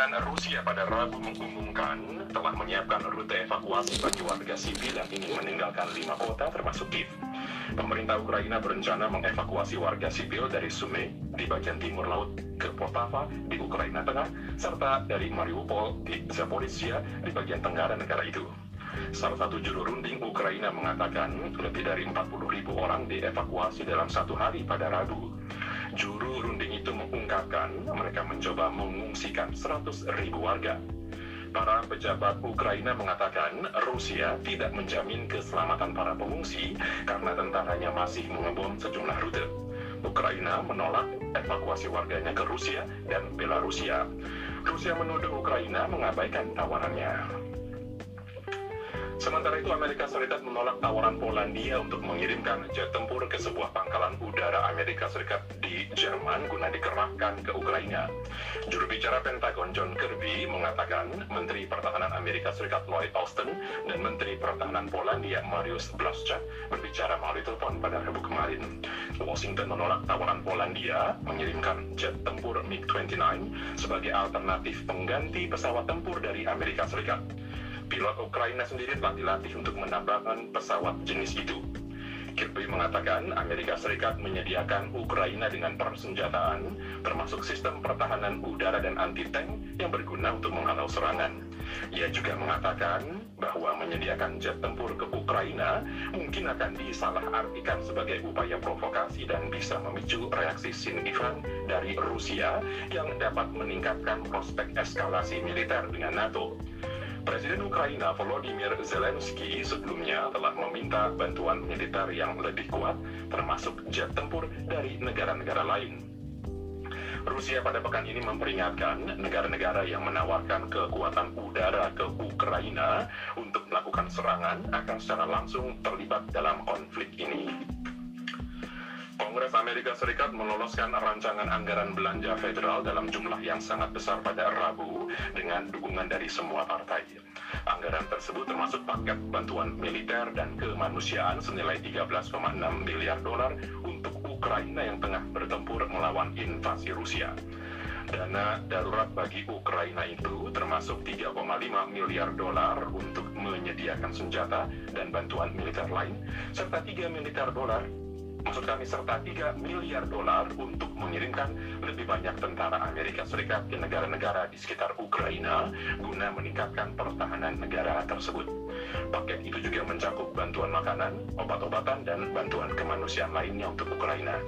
Pertahanan Rusia pada Rabu mengumumkan telah menyiapkan rute evakuasi bagi warga sipil yang ingin meninggalkan lima kota termasuk Kiev. Pemerintah Ukraina berencana mengevakuasi warga sipil dari Sumy di bagian timur laut ke Poltava di Ukraina Tengah, serta dari Mariupol di Zaporizhia di bagian tenggara negara itu. Salah satu juru runding Ukraina mengatakan lebih dari 40 ribu orang dievakuasi dalam satu hari pada Rabu. Juru runding mereka mencoba mengungsikan 100 ribu warga. Para pejabat Ukraina mengatakan Rusia tidak menjamin keselamatan para pengungsi karena tentaranya masih mengebom sejumlah rute. Ukraina menolak evakuasi warganya ke Rusia dan Belarusia. Rusia menuduh Ukraina mengabaikan tawarannya. Sementara itu, Amerika Serikat menolak tawaran Polandia untuk mengirimkan jet tempur ke sebuah pangkalan udara Amerika Serikat di Jerman guna dikerahkan ke Ukraina. Juru bicara Pentagon John Kirby mengatakan Menteri Pertahanan Amerika Serikat Lloyd Austin dan Menteri Pertahanan Polandia Mariusz Blaszczak berbicara melalui telepon pada Rabu kemarin. Washington menolak tawaran Polandia mengirimkan jet tempur MiG-29 sebagai alternatif pengganti pesawat tempur dari Amerika Serikat pilot Ukraina sendiri telah dilatih untuk menambahkan pesawat jenis itu. Kirby mengatakan Amerika Serikat menyediakan Ukraina dengan persenjataan, termasuk sistem pertahanan udara dan anti-tank yang berguna untuk menghalau serangan. Ia juga mengatakan bahwa menyediakan jet tempur ke Ukraina mungkin akan disalahartikan sebagai upaya provokasi dan bisa memicu reaksi signifikan dari Rusia yang dapat meningkatkan prospek eskalasi militer dengan NATO. Presiden Ukraina Volodymyr Zelensky sebelumnya telah meminta bantuan militer yang lebih kuat, termasuk jet tempur dari negara-negara lain. Rusia pada pekan ini memperingatkan negara-negara yang menawarkan kekuatan udara ke Ukraina untuk melakukan serangan akan secara langsung terlibat dalam konflik ini. Kongres Amerika Serikat meloloskan rancangan anggaran belanja federal dalam jumlah yang sangat besar pada Rabu dengan dukungan dari semua partai. Anggaran tersebut termasuk paket bantuan militer dan kemanusiaan senilai 13,6 miliar dolar untuk Ukraina yang tengah bertempur melawan invasi Rusia. Dana darurat bagi Ukraina itu termasuk 3,5 miliar dolar untuk menyediakan senjata dan bantuan militer lain, serta 3 miliar dolar maksud kami serta 3 miliar dolar untuk mengirimkan lebih banyak tentara Amerika Serikat ke negara-negara di sekitar Ukraina guna meningkatkan pertahanan negara tersebut. Paket itu juga mencakup bantuan makanan, obat-obatan, dan bantuan kemanusiaan lainnya untuk Ukraina.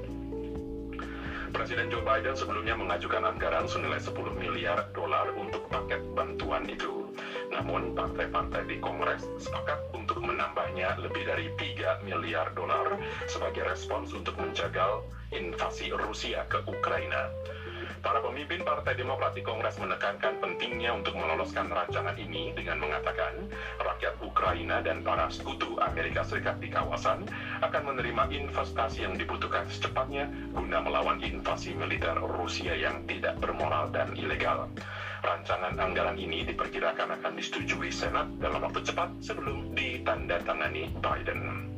Presiden Joe Biden sebelumnya mengajukan anggaran senilai 10 miliar dolar untuk paket bantuan itu. Namun, partai-partai di Kongres sepakat untuk menambahnya lebih dari 3 miliar dolar sebagai respons untuk menjagal invasi Rusia ke Ukraina. Para pemimpin Partai Demokrat di Kongres menekankan pentingnya untuk meloloskan rancangan ini dengan mengatakan rakyat Ukraina dan para sekutu Amerika Serikat di kawasan akan menerima investasi yang dibutuhkan secepatnya guna melawan invasi militer Rusia yang tidak bermoral dan ilegal. Rancangan anggaran ini diperkirakan akan disetujui Senat dalam waktu cepat sebelum ditandatangani Biden.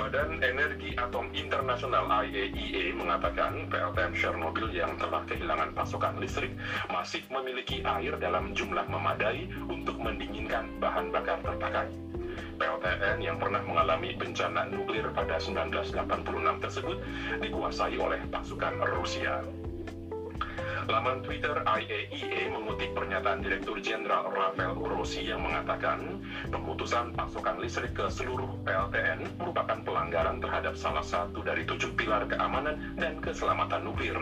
Badan Energi Atom Internasional IAEA e mengatakan PLTN Chernobyl yang telah kehilangan pasokan listrik masih memiliki air dalam jumlah memadai untuk mendinginkan bahan bakar terpakai. PLTN yang pernah mengalami bencana nuklir pada 1986 tersebut dikuasai oleh pasukan Rusia. Laman Twitter IAEA mengutip pernyataan Direktur Jenderal Rafael Grossi yang mengatakan pemutusan pasokan listrik ke seluruh PLTN merupakan pelanggaran terhadap salah satu dari tujuh pilar keamanan dan keselamatan nuklir.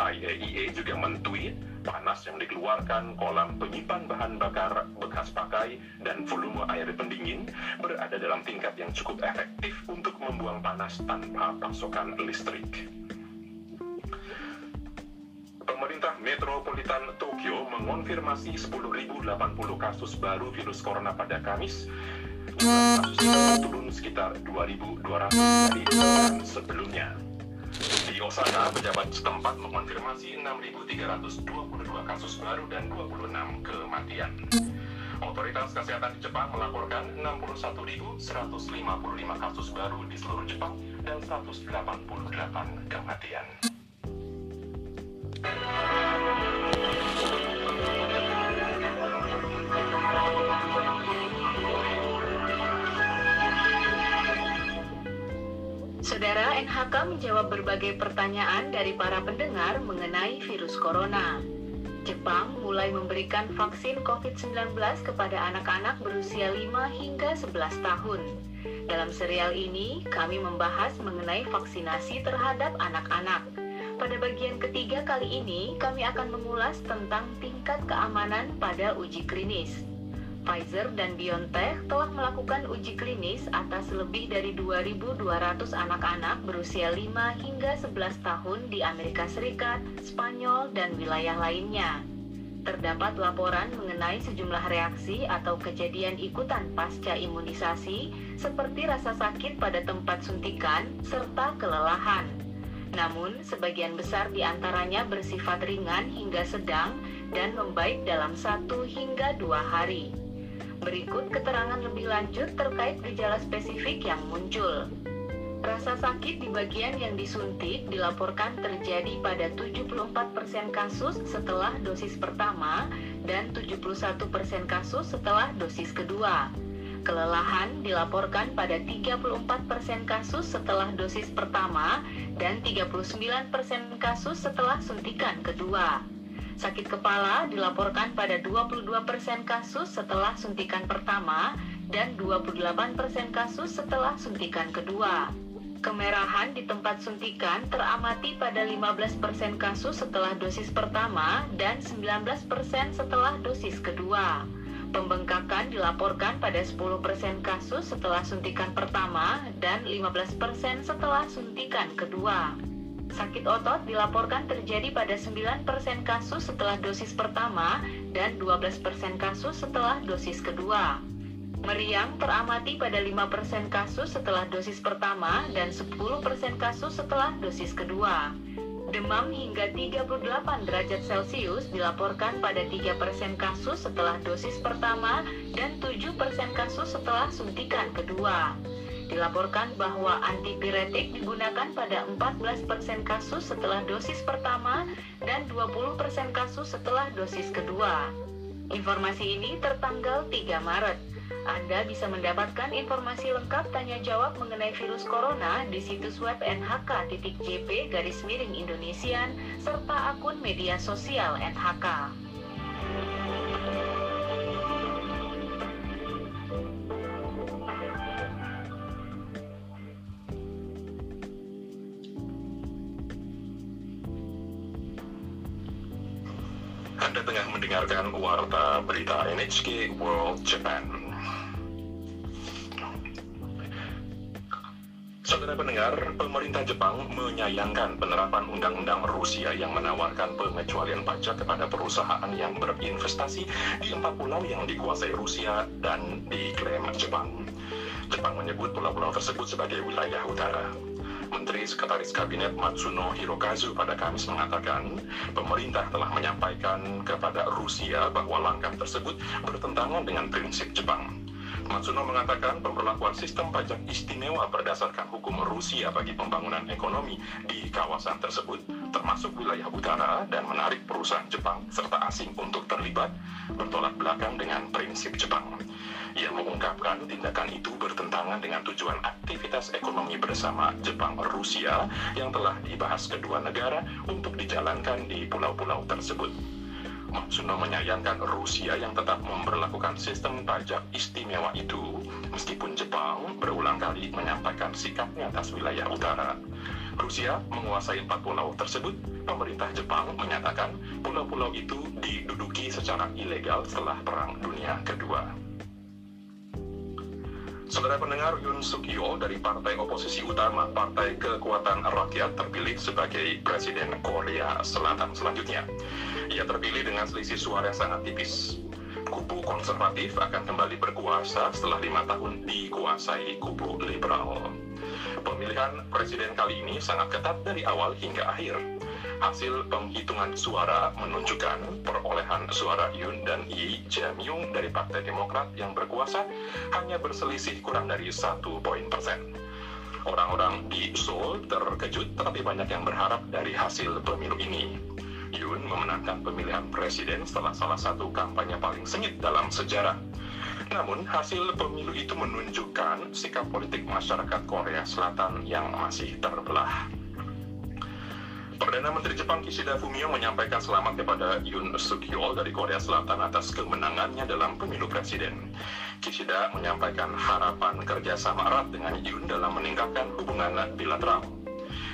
IAEA e juga mentweet panas yang dikeluarkan kolam penyimpan bahan bakar bekas pakai dan volume air pendingin berada dalam tingkat yang cukup efektif untuk membuang panas tanpa pasokan listrik. Metropolitan Tokyo mengonfirmasi 10.080 kasus baru virus corona pada Kamis. Kasus turun sekitar 2.200 dari bulan sebelumnya. Di Osaka, pejabat setempat mengonfirmasi 6.322 kasus baru dan 26 kematian. Otoritas Kesehatan di Jepang melaporkan 61.155 kasus baru di seluruh Jepang dan 188 kematian. Saudara NHK menjawab berbagai pertanyaan dari para pendengar mengenai virus corona. Jepang mulai memberikan vaksin COVID-19 kepada anak-anak berusia 5 hingga 11 tahun. Dalam serial ini, kami membahas mengenai vaksinasi terhadap anak-anak. Pada bagian ketiga kali ini, kami akan mengulas tentang tingkat keamanan pada uji klinis. Pfizer dan BioNTech telah melakukan uji klinis atas lebih dari 2.200 anak-anak berusia 5 hingga 11 tahun di Amerika Serikat, Spanyol, dan wilayah lainnya. Terdapat laporan mengenai sejumlah reaksi atau kejadian ikutan pasca imunisasi, seperti rasa sakit pada tempat suntikan serta kelelahan. Namun, sebagian besar di antaranya bersifat ringan hingga sedang dan membaik dalam satu hingga dua hari. Berikut keterangan lebih lanjut terkait gejala spesifik yang muncul. Rasa sakit di bagian yang disuntik dilaporkan terjadi pada 74% kasus setelah dosis pertama dan 71% kasus setelah dosis kedua. Kelelahan dilaporkan pada 34% kasus setelah dosis pertama dan 39% kasus setelah suntikan kedua. Sakit kepala dilaporkan pada 22% kasus setelah suntikan pertama dan 28% kasus setelah suntikan kedua. Kemerahan di tempat suntikan teramati pada 15% kasus setelah dosis pertama dan 19% setelah dosis kedua. Pembengkakan dilaporkan pada 10% kasus setelah suntikan pertama dan 15% setelah suntikan kedua. Sakit otot dilaporkan terjadi pada 9% kasus setelah dosis pertama dan 12% kasus setelah dosis kedua. Meriang teramati pada 5% kasus setelah dosis pertama dan 10% kasus setelah dosis kedua. Demam hingga 38 derajat Celcius dilaporkan pada 3% kasus setelah dosis pertama dan 7% kasus setelah suntikan kedua. Dilaporkan bahwa antipiretik digunakan pada 14% kasus setelah dosis pertama dan 20% kasus setelah dosis kedua. Informasi ini tertanggal 3 Maret. Anda bisa mendapatkan informasi lengkap tanya jawab mengenai virus corona di situs web nhk.jp garis miring Indonesian serta akun media sosial NHK. Anda tengah mendengarkan Warta Berita NHK World Japan. Saudara pendengar, pemerintah Jepang menyayangkan penerapan undang-undang Rusia yang menawarkan pengecualian pajak kepada perusahaan yang berinvestasi di empat pulau yang dikuasai Rusia dan diklaim Jepang. Jepang menyebut pulau-pulau tersebut sebagai wilayah utara. Menteri Sekretaris Kabinet Matsuno Hirokazu pada Kamis mengatakan, pemerintah telah menyampaikan kepada Rusia bahwa langkah tersebut bertentangan dengan prinsip Jepang. Matsuno mengatakan pemberlakuan sistem pajak istimewa berdasarkan hukum Rusia bagi pembangunan ekonomi di kawasan tersebut, termasuk wilayah utara dan menarik perusahaan Jepang serta asing untuk terlibat, bertolak belakang dengan prinsip Jepang. Ia mengungkapkan tindakan itu bertentangan dengan tujuan aktivitas ekonomi bersama Jepang-Rusia yang telah dibahas kedua negara untuk dijalankan di pulau-pulau tersebut. Matsuno menyayangkan Rusia yang tetap memperlakukan sistem pajak istimewa itu, meskipun Jepang berulang kali menyampaikan sikapnya atas wilayah utara. Rusia menguasai empat pulau tersebut, pemerintah Jepang menyatakan pulau-pulau itu diduduki secara ilegal setelah Perang Dunia Kedua. Saudara pendengar Yoon Suk Yeol dari Partai Oposisi Utama Partai Kekuatan Rakyat terpilih sebagai Presiden Korea Selatan selanjutnya. Ia terpilih dengan selisih suara yang sangat tipis. Kubu konservatif akan kembali berkuasa setelah lima tahun dikuasai kubu liberal. Pemilihan presiden kali ini sangat ketat dari awal hingga akhir. Hasil penghitungan suara menunjukkan perolehan suara Yoon dan Yi Jae-myung dari Partai Demokrat yang berkuasa hanya berselisih kurang dari satu poin persen. Orang-orang di Seoul terkejut tetapi banyak yang berharap dari hasil pemilu ini. Yoon memenangkan pemilihan presiden setelah salah satu kampanye paling sengit dalam sejarah. Namun, hasil pemilu itu menunjukkan sikap politik masyarakat Korea Selatan yang masih terbelah. Perdana Menteri Jepang Kishida Fumio menyampaikan selamat kepada Yoon Suk Yeol dari Korea Selatan atas kemenangannya dalam pemilu presiden. Kishida menyampaikan harapan kerjasama erat dengan Yoon dalam meningkatkan hubungan bilateral.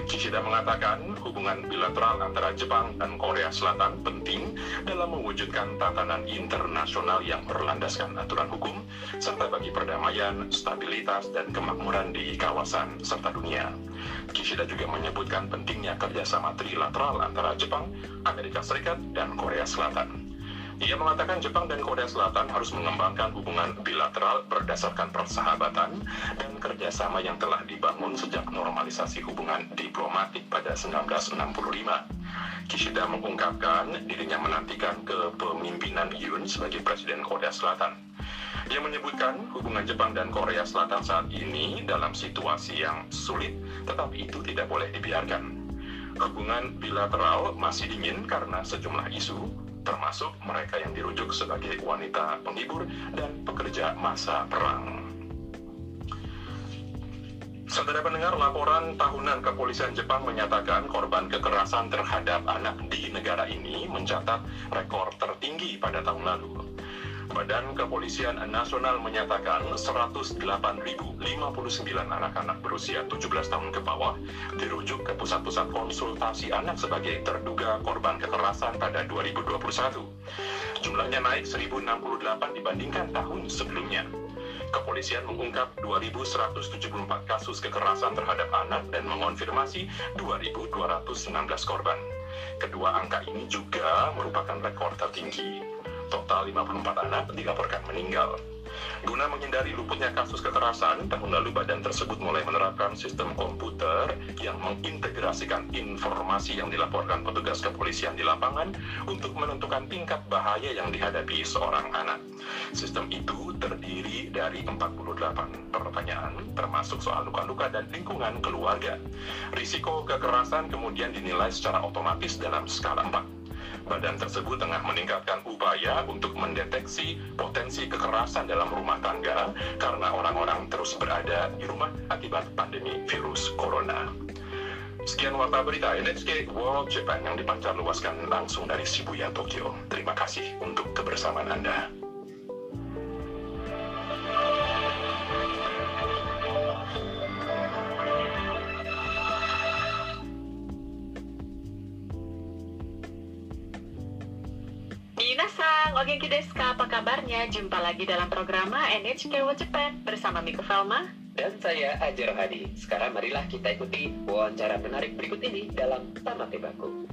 Kishida mengatakan hubungan bilateral antara Jepang dan Korea Selatan penting dalam mewujudkan tatanan internasional yang berlandaskan aturan hukum, serta bagi perdamaian, stabilitas, dan kemakmuran di kawasan serta dunia. Kishida juga menyebutkan pentingnya kerjasama trilateral antara Jepang, Amerika Serikat, dan Korea Selatan. Ia mengatakan Jepang dan Korea Selatan harus mengembangkan hubungan bilateral berdasarkan persahabatan dan kerjasama yang telah dibangun sejak normalisasi hubungan diplomatik pada 1965. Kishida mengungkapkan dirinya menantikan kepemimpinan Yoon sebagai Presiden Korea Selatan. Ia menyebutkan hubungan Jepang dan Korea Selatan saat ini dalam situasi yang sulit, tetapi itu tidak boleh dibiarkan. Hubungan bilateral masih dingin karena sejumlah isu, termasuk mereka yang dirujuk sebagai wanita penghibur dan pekerja masa perang. Saudara pendengar, laporan tahunan kepolisian Jepang menyatakan korban kekerasan terhadap anak di negara ini mencatat rekor tertinggi pada tahun lalu. Badan Kepolisian Nasional menyatakan 108.059 anak-anak berusia 17 tahun ke bawah dirujuk ke pusat-pusat konsultasi anak sebagai terduga korban kekerasan pada 2021. Jumlahnya naik 1.068 dibandingkan tahun sebelumnya. Kepolisian mengungkap 2.174 kasus kekerasan terhadap anak dan mengonfirmasi 2.219 korban. Kedua angka ini juga merupakan rekor tertinggi. Total 54 anak dilaporkan meninggal. Guna menghindari luputnya kasus kekerasan, tahun lalu badan tersebut mulai menerapkan sistem komputer yang mengintegrasikan informasi yang dilaporkan petugas kepolisian di lapangan untuk menentukan tingkat bahaya yang dihadapi seorang anak. Sistem itu terdiri dari 48 pertanyaan, termasuk soal luka-luka dan lingkungan keluarga. Risiko kekerasan kemudian dinilai secara otomatis dalam skala 4. Badan tersebut tengah meningkatkan upaya untuk mendeteksi potensi kekerasan dalam rumah tangga karena orang-orang terus berada di rumah akibat pandemi virus corona. Sekian warta berita NHK World Japan yang dipancar luaskan langsung dari Shibuya, Tokyo. Terima kasih untuk kebersamaan Anda. Desu ka? Apa kabarnya? Jumpa lagi dalam program NHK World Japan bersama Miko Velma. Dan saya Ajar Hadi. Sekarang marilah kita ikuti wawancara menarik berikut ini dalam Tamat Tebaku.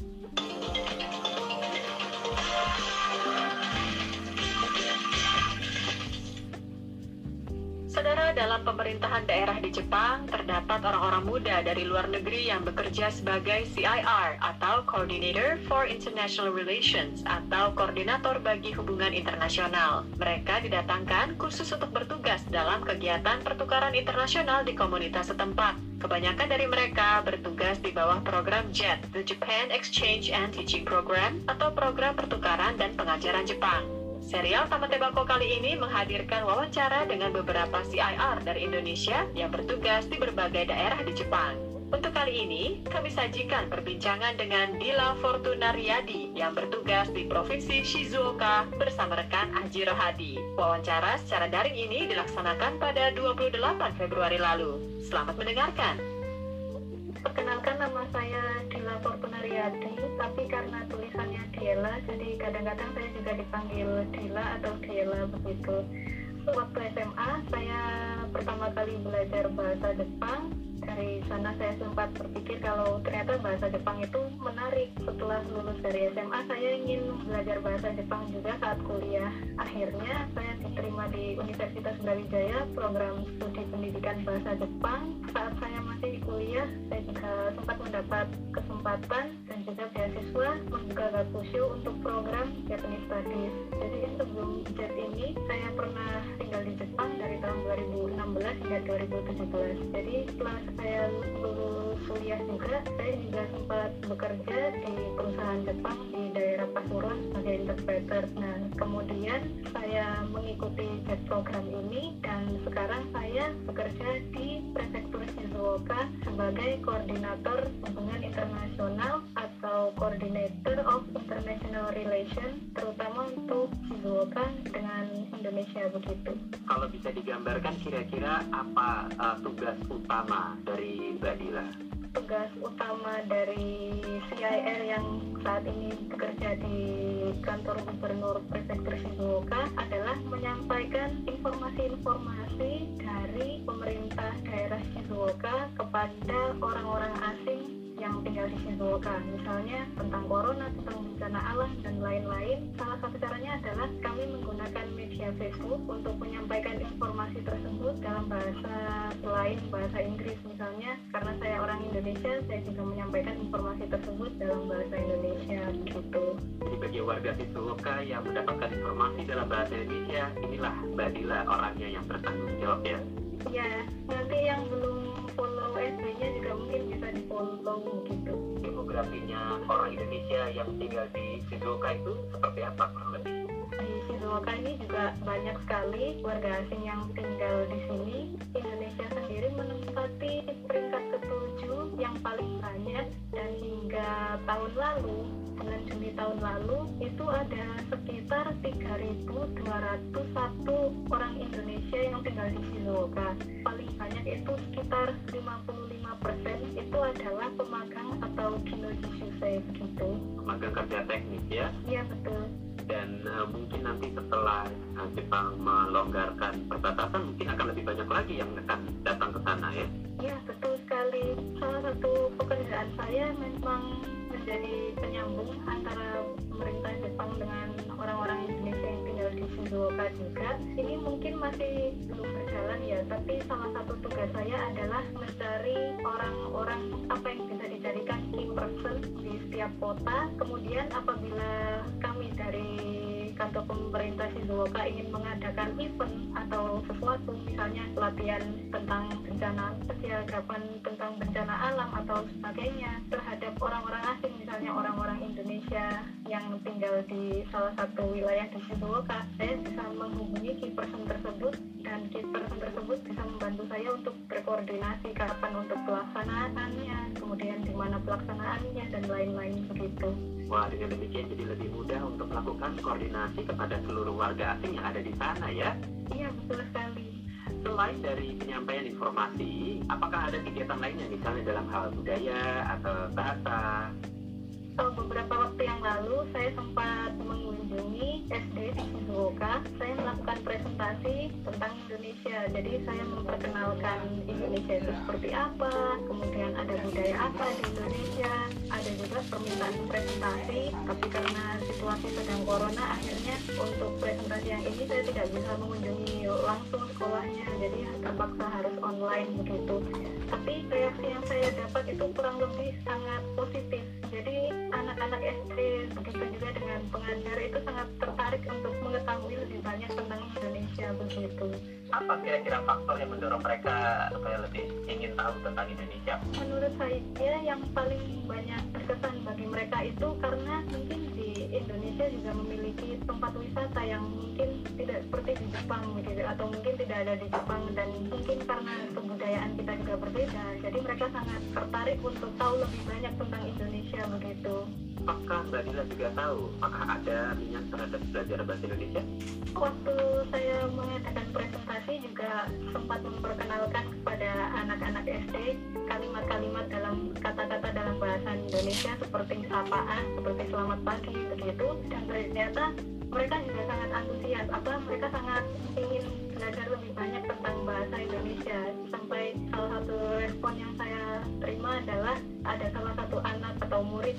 Saudara, dalam pemerintahan daerah di Jepang, terdapat orang-orang muda dari luar negeri yang bekerja sebagai CIR atau Coordinator for International Relations atau Koordinator bagi Hubungan Internasional. Mereka didatangkan khusus untuk bertugas dalam kegiatan pertukaran internasional di komunitas setempat. Kebanyakan dari mereka bertugas di bawah program JET, the Japan Exchange and Teaching Program, atau program pertukaran dan pengajaran Jepang. Serial Taman Tebako kali ini menghadirkan wawancara dengan beberapa CIR dari Indonesia yang bertugas di berbagai daerah di Jepang. Untuk kali ini, kami sajikan perbincangan dengan Dila Fortuna Riyadi yang bertugas di Provinsi Shizuoka bersama rekan Aji Rohadi. Wawancara secara daring ini dilaksanakan pada 28 Februari lalu. Selamat mendengarkan. Perkenalkan nama saya Dila Fortuna Riyadi, tapi karena Diela, jadi kadang-kadang saya juga dipanggil Dila atau Diela begitu. Waktu SMA, saya pertama kali belajar bahasa Jepang. Dari sana saya sempat berpikir kalau ternyata bahasa Jepang itu menarik. Setelah lulus dari SMA, saya ingin belajar bahasa Jepang juga saat kuliah. Akhirnya saya diterima di Universitas Brawijaya, program studi pendidikan bahasa Jepang. Saat saya masih di kuliah, saya juga sempat mendapat kesempatan dan juga beasiswa membuka gakushu untuk program Japanese Studies. Jadi sebelum 2017. Jadi setelah saya lulus kuliah juga saya juga sempat bekerja di perusahaan Jepang di daerah Pasuruan sebagai interpreter. Nah, kemudian saya mengikuti JET program ini dan sekarang saya bekerja di Prefektur Shizuoka sebagai koordinator hubungan internasional atau Coordinator of International Relations terutama untuk Shizuoka dengan Indonesia begitu. Kalau bisa digambarkan kira-kira apa uh, tugas utama dari Mbak Dila? tugas utama dari CIR yang saat ini bekerja di kantor gubernur prefektur Shizuoka adalah menyampaikan informasi-informasi dari pemerintah daerah Shizuoka kepada orang-orang yang tinggal di Shizuoka misalnya tentang corona, tentang bencana alam dan lain-lain salah satu caranya adalah kami menggunakan media Facebook untuk menyampaikan informasi tersebut dalam bahasa selain bahasa Inggris misalnya. Karena saya orang Indonesia saya juga menyampaikan informasi tersebut dalam bahasa Indonesia begitu Jadi bagi warga Shizuoka yang mendapatkan informasi dalam bahasa Indonesia, inilah Mbak Dila orangnya yang bertanggung jawab ya. ya nanti yang belum follow SB-nya juga mungkin bisa di follow gitu Demografinya orang Indonesia yang tinggal di Shizuoka itu seperti apa kurang lebih? Di Shizuoka ini juga banyak sekali warga asing yang tinggal di sini. Indonesia sendiri menempati peringkat ketujuh yang paling banyak dan hingga tahun lalu bulan Juni tahun lalu itu ada sekitar 3.201 orang Indonesia yang tinggal di Shizuoka. Paling banyak itu sekitar 55% itu adalah pemagang atau kinoji shusei begitu. Magang kerja teknis ya. Iya betul. Dan uh, mungkin nanti setelah uh, Jepang melonggarkan perbatasan, mungkin akan lebih banyak lagi yang akan datang ke sana ya. Ya, betul sekali. Salah satu pekerjaan saya memang menjadi penyambung antara pemerintah Jepang dengan orang-orang Indonesia yang tinggal di Shizuoka juga. Ini mungkin masih belum berjalan ya, tapi salah satu tugas saya adalah mencari orang-orang apa yang bisa dijadikan key person setiap kota. Kemudian apabila kami dari kantor pemerintah Shizuoka ingin mengadakan event atau sesuatu misalnya pelatihan tentang bencana kesiagapan tentang bencana alam atau sebagainya terhadap orang-orang asing misalnya orang-orang yang tinggal di salah satu wilayah di Shizuoka saya bisa menghubungi key person tersebut dan key person tersebut bisa membantu saya untuk berkoordinasi kapan untuk pelaksanaannya kemudian di mana pelaksanaannya dan lain-lain begitu Wah, dengan demikian jadi lebih mudah untuk melakukan koordinasi kepada seluruh warga asing yang ada di sana ya. iya betul sekali Selain dari penyampaian informasi, apakah ada kegiatan lainnya misalnya dalam hal budaya atau bahasa? Oh, beberapa waktu yang lalu saya sempat mengunjungi SD di Shizuoka. Saya melakukan presentasi tentang Indonesia. Jadi saya memperkenalkan Indonesia itu seperti apa, kemudian ada budaya apa di Indonesia. Ada juga permintaan presentasi, tapi karena situasi sedang corona, akhirnya untuk presentasi yang ini saya tidak bisa mengunjungi langsung sekolahnya. Jadi terpaksa harus online begitu. Tapi reaksi yang saya dapat itu kurang lebih sangat positif. Anak-anak SD begitu juga dengan pengajar itu sangat tertarik untuk mengetahui lebih banyak tentang Indonesia begitu. Apa kira-kira faktor yang mendorong mereka supaya lebih ingin tahu tentang Indonesia? Menurut saya yang paling banyak berkesan bagi mereka itu karena mungkin di Indonesia juga memiliki tempat wisata yang mungkin tidak seperti di Jepang begitu atau mungkin tidak ada di Jepang dan mungkin karena kebudayaan kita juga berbeda jadi mereka sangat tertarik untuk tahu lebih banyak tentang Indonesia begitu Apakah Mbak Dila juga tahu apakah ada minat terhadap belajar bahasa Indonesia? waktu saya mengadakan presentasi juga sempat memperkenalkan kepada anak-anak SD kalimat-kalimat dalam kata-kata dalam bahasa Indonesia seperti sapaan, seperti selamat pagi begitu dan ternyata mereka juga sangat antusias apa mereka sangat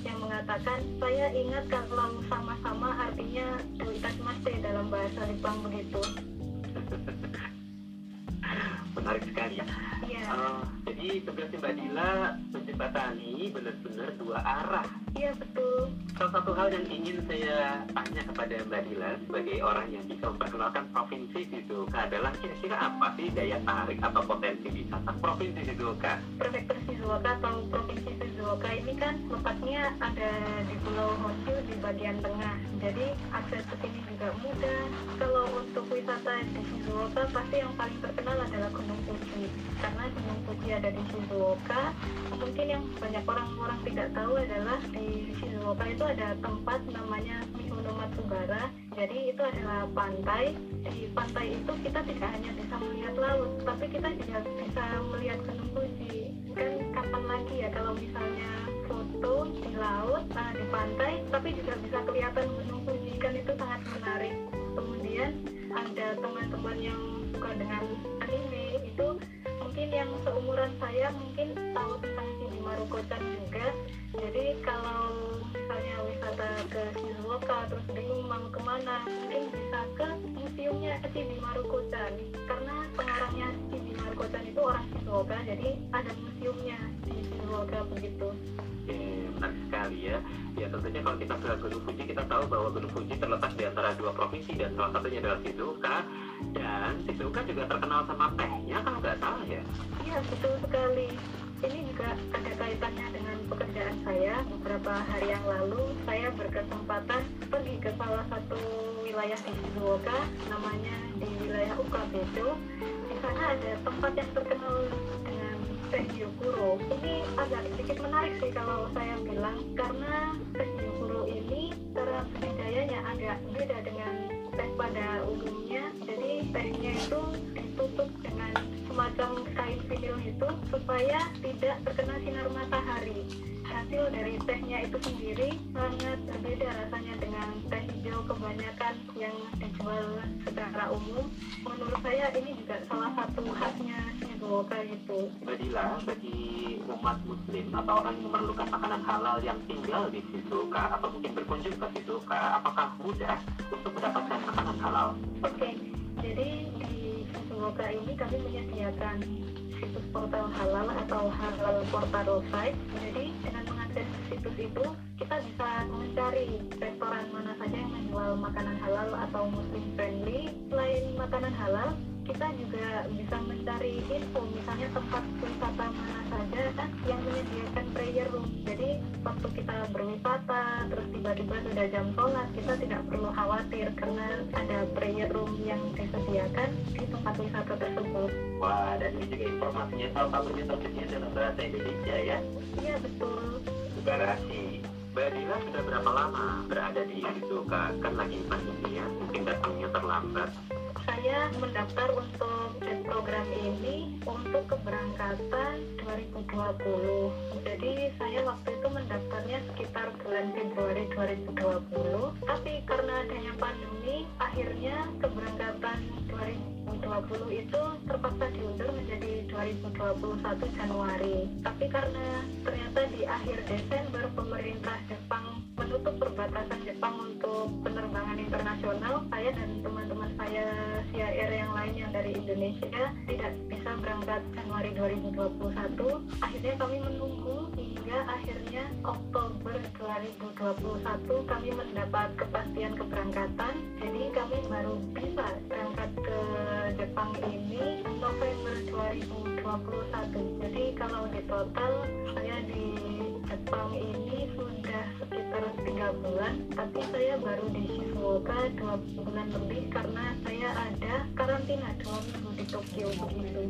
yang mengatakan saya ingat kalau sama-sama artinya duitasmaste dalam bahasa Jepang begitu Menarik sekali ya. iya Eh, jadi tugas Mbak Dila menjembatani benar-benar dua arah. iya betul Salah satu hal yang ingin saya tanya kepada Mbak Dila sebagai orang yang bisa memperkenalkan provinsi Shizuoka adalah kira-kira apa sih daya tarik atau potensi wisata provinsi Shizuoka? prefektur Shizuoka atau provinsi Shizuoka ini kan tempatnya ada di Pulau Honshu di bagian tengah. Jadi akses ke sini juga mudah. Kalau Shizuoka pasti yang paling terkenal adalah Gunung Fuji. Karena Gunung Fuji ada di Shizuoka. Mungkin yang banyak orang-orang tidak tahu adalah di Shizuoka itu ada tempat namanya Mihono Matsubara. Jadi itu adalah pantai. Di pantai itu kita tidak hanya bisa melihat laut, tapi kita juga bisa melihat Gunung Fuji. Kan kapan lagi ya kalau misalnya foto di laut, nah di pantai, tapi juga bisa kelihatan Gunung Fuji kan itu sangat menarik. Kemudian ada teman-teman yang suka dengan anime itu mungkin yang seumuran saya mungkin tahu tentang Chibi Maruko-chan juga. Jadi kalau misalnya wisata ke Shizuoka terus bingung mau ke mana, mungkin bisa ke museumnya Chibi Maruko-chan karena pengarangnya Chibi Maruko-chan itu orang Shizuoka, jadi ada museumnya di Shizuoka begitu. Ya. Ya tentunya kalau kita ke Gunung Fuji, kita tahu bahwa Gunung Fuji terletak di antara dua provinsi dan salah satunya adalah Shizuoka. Dan Shizuoka juga terkenal sama tehnya kalau nggak salah ya. Iya betul sekali. Ini juga ada kaitannya dengan pekerjaan saya. Beberapa hari yang lalu saya berkesempatan pergi ke salah satu wilayah di Shizuoka, namanya di wilayah Ukabedo. Di sana ada tempat yang terkenal Gyokuro. Ini agak sedikit menarik sih kalau saya bilang karena teh Gyokuro ini cara budidayanya agak beda dengan teh pada umumnya. Jadi tehnya itu ditutup dengan semacam kain vinil itu supaya tidak terkena sinar matahari. Hasil dari tehnya itu sendiri sangat berbeda rasanya dengan teh hijau kebanyakan yang dijual secara umum. Menurut saya ini juga salah satu khasnya Shizuoka gitu. Badila bagi umat muslim atau orang yang memerlukan makanan halal yang tinggal di Shizuoka atau mungkin berkunjung ke Shizuoka, apakah mudah untuk mendapatkan makanan halal? Oke, jadi di Shizuoka ini kami menyediakan situs portal halal atau halal portal site. Jadi dengan mengakses situs itu kita bisa mencari restoran mana saja yang menjual makanan halal atau muslim friendly. Selain makanan halal, kita juga bisa mencari info misalnya tempat wisata mana saja kan yang menyediakan prayer room jadi waktu kita berwisata terus tiba-tiba sudah jam sholat kita tidak perlu khawatir karena ada prayer room yang disediakan di tempat wisata tersebut Wah, dan ini juga informasinya salah satunya tersedia dalam bahasa Indonesia ya. iya betul Garasi. Badila sudah berapa lama berada di Shizuoka? Kan lagi pandemi ya, mungkin datangnya terlambat. Saya mendaftar untuk program ini untuk keberangkatan 2020 jadi saya waktu itu mendaftarnya sekitar bulan Februari 2020 tapi karena adanya pandemi akhirnya keberangkatan 2020 itu terpaksa diundur menjadi 2021 Januari. Tapi karena ternyata di akhir Desember pemerintah Jepang menutup perbatasan Jepang untuk penerbangan internasional saya dan teman-teman saya CIR yang lain yang dari Indonesia tidak bisa berangkat Januari 2021 akhirnya kami menunggu hingga akhirnya Oktober 2021 kami mendapat kepastian keberangkatan. Jadi kami baru bisa Jepang ini November 2021 jadi kalau di total saya di Jepang ini sudah sekitar tiga bulan tapi saya baru di Shizuoka dua bulan lebih karena saya ada karantina dua minggu di Tokyo begitu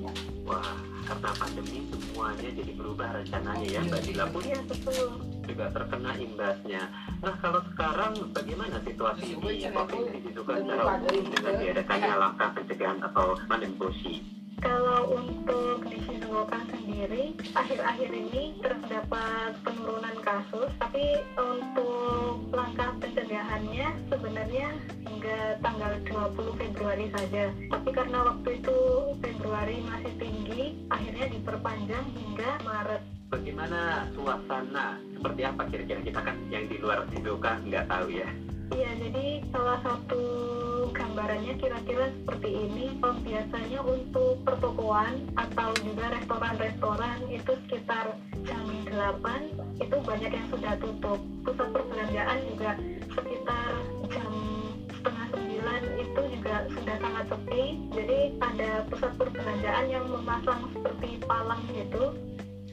Wah, karena pandemi semuanya jadi berubah rencananya ya. Mbak Dila pun iya betul juga terkena imbasnya. Nah, kalau sekarang bagaimana situasi di Provinsi Shizuoka secara umum dengan diadakannya langkah pencegahan atau mandemboshi? kalau untuk di Shizuoka sendiri akhir-akhir ini terdapat penurunan kasus tapi untuk langkah pencegahannya sebenarnya hingga tanggal 20 Februari saja. Tapi karena waktu itu Februari masih tinggi akhirnya diperpanjang hingga Maret Bagaimana suasana? Seperti apa kira-kira kita kan yang di luar Shizuoka nggak tahu ya. Iya, jadi salah satu gambarannya kira-kira seperti ini. Oh, biasanya untuk pertokoan atau juga restoran-restoran itu sekitar jam 8 itu banyak yang sudah tutup. Pusat perbelanjaan juga sekitar jam setengah sembilan itu juga sudah sangat sepi. Jadi ada pusat perbelanjaan yang memasang seperti palang gitu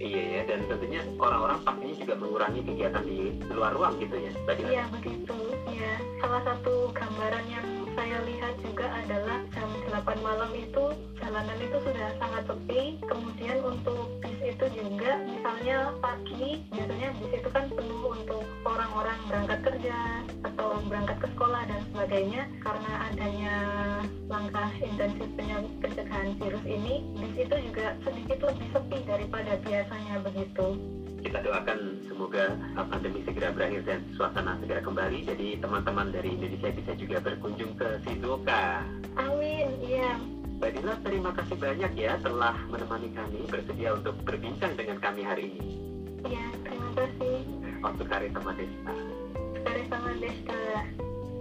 Iya ya, dan tentunya orang-orang pastinya juga mengurangi kegiatan di luar ruang gitu ya, Dila? Iya begitu. Ya, salah satu gambaran yang saya lihat juga adalah jam 8 malam itu jalanan itu sudah sangat sepi. Kemudian untuk bis itu juga, misalnya pagi biasanya bis itu kan penuh untuk orang-orang berangkat kerja atau berangkat ke sekolah dan sebagainya. Karena adanya langkah intensif pencegahan virus ini, bis itu juga sedikit lebih sepi daripada biasanya begitu. Kita doakan semoga uh, pandemi segera berakhir dan suasana segera kembali. Jadi teman-teman dari Indonesia bisa juga berkunjung ke Shizuoka. Amin, iya. Mbak Dila, terima kasih banyak ya telah menemani kami bersedia untuk berbincang dengan kami hari ini. Iya, terima kasih. Waktu Kari sama Desta. Dari sama Desta.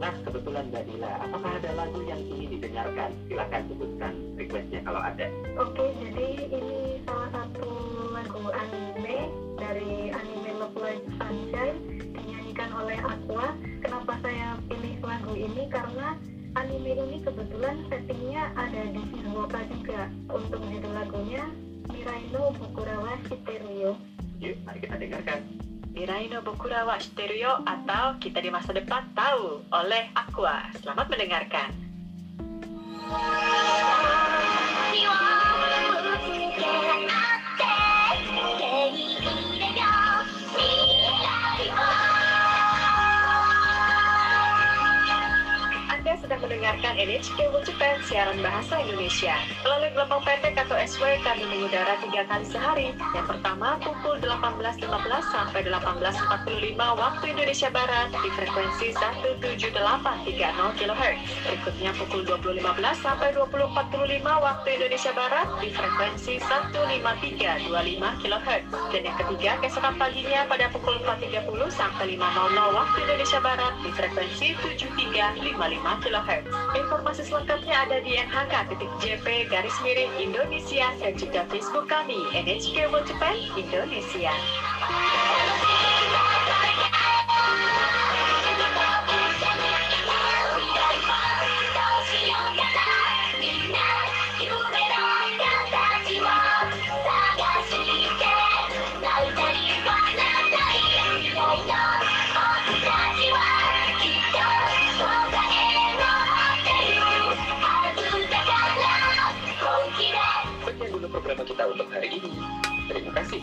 Nah, kebetulan Mbak Dila, apakah ada lagu yang ingin didengarkan? Silahkan sebutkan requestnya kalau ada. Oke, jadi ini salah satu lagu anime dari anime Love Live Sunshine dinyanyikan oleh Aqua. Kenapa saya pilih lagu ini? Karena anime ini kebetulan settingnya ada di Shizuoka juga. Untuk judul lagunya Mirai no Bukurawa Shiteru Yuk, mari kita dengarkan. Mirai no Bokura wa shiteru yo atau Kita di Masa Depan Tahu oleh Aqua. Selamat mendengarkan. 君 mendengarkan NHK World Japan siaran bahasa Indonesia. Melalui gelombang pendek atau SW kami mengudara tiga kali sehari. Yang pertama pukul 18.15 sampai 18.45 waktu Indonesia Barat di frekuensi 17830 kHz. Berikutnya pukul 20.15 sampai 20.45 waktu Indonesia Barat di frekuensi 15325 kHz. Dan yang ketiga keesokan paginya pada pukul 4.30 sampai 5.00 waktu Indonesia Barat di frekuensi 7355 kHz. Informasi selengkapnya ada di nhk.jp garis miring Indonesia dan juga Facebook kami NHK World Japan Indonesia.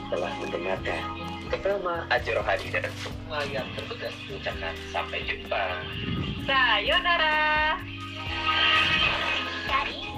telah mendengarkan. pertama, Aji Rohadi dan semua yang bertugas mengucapkan sampai jumpa. Sayonara. Sayonara.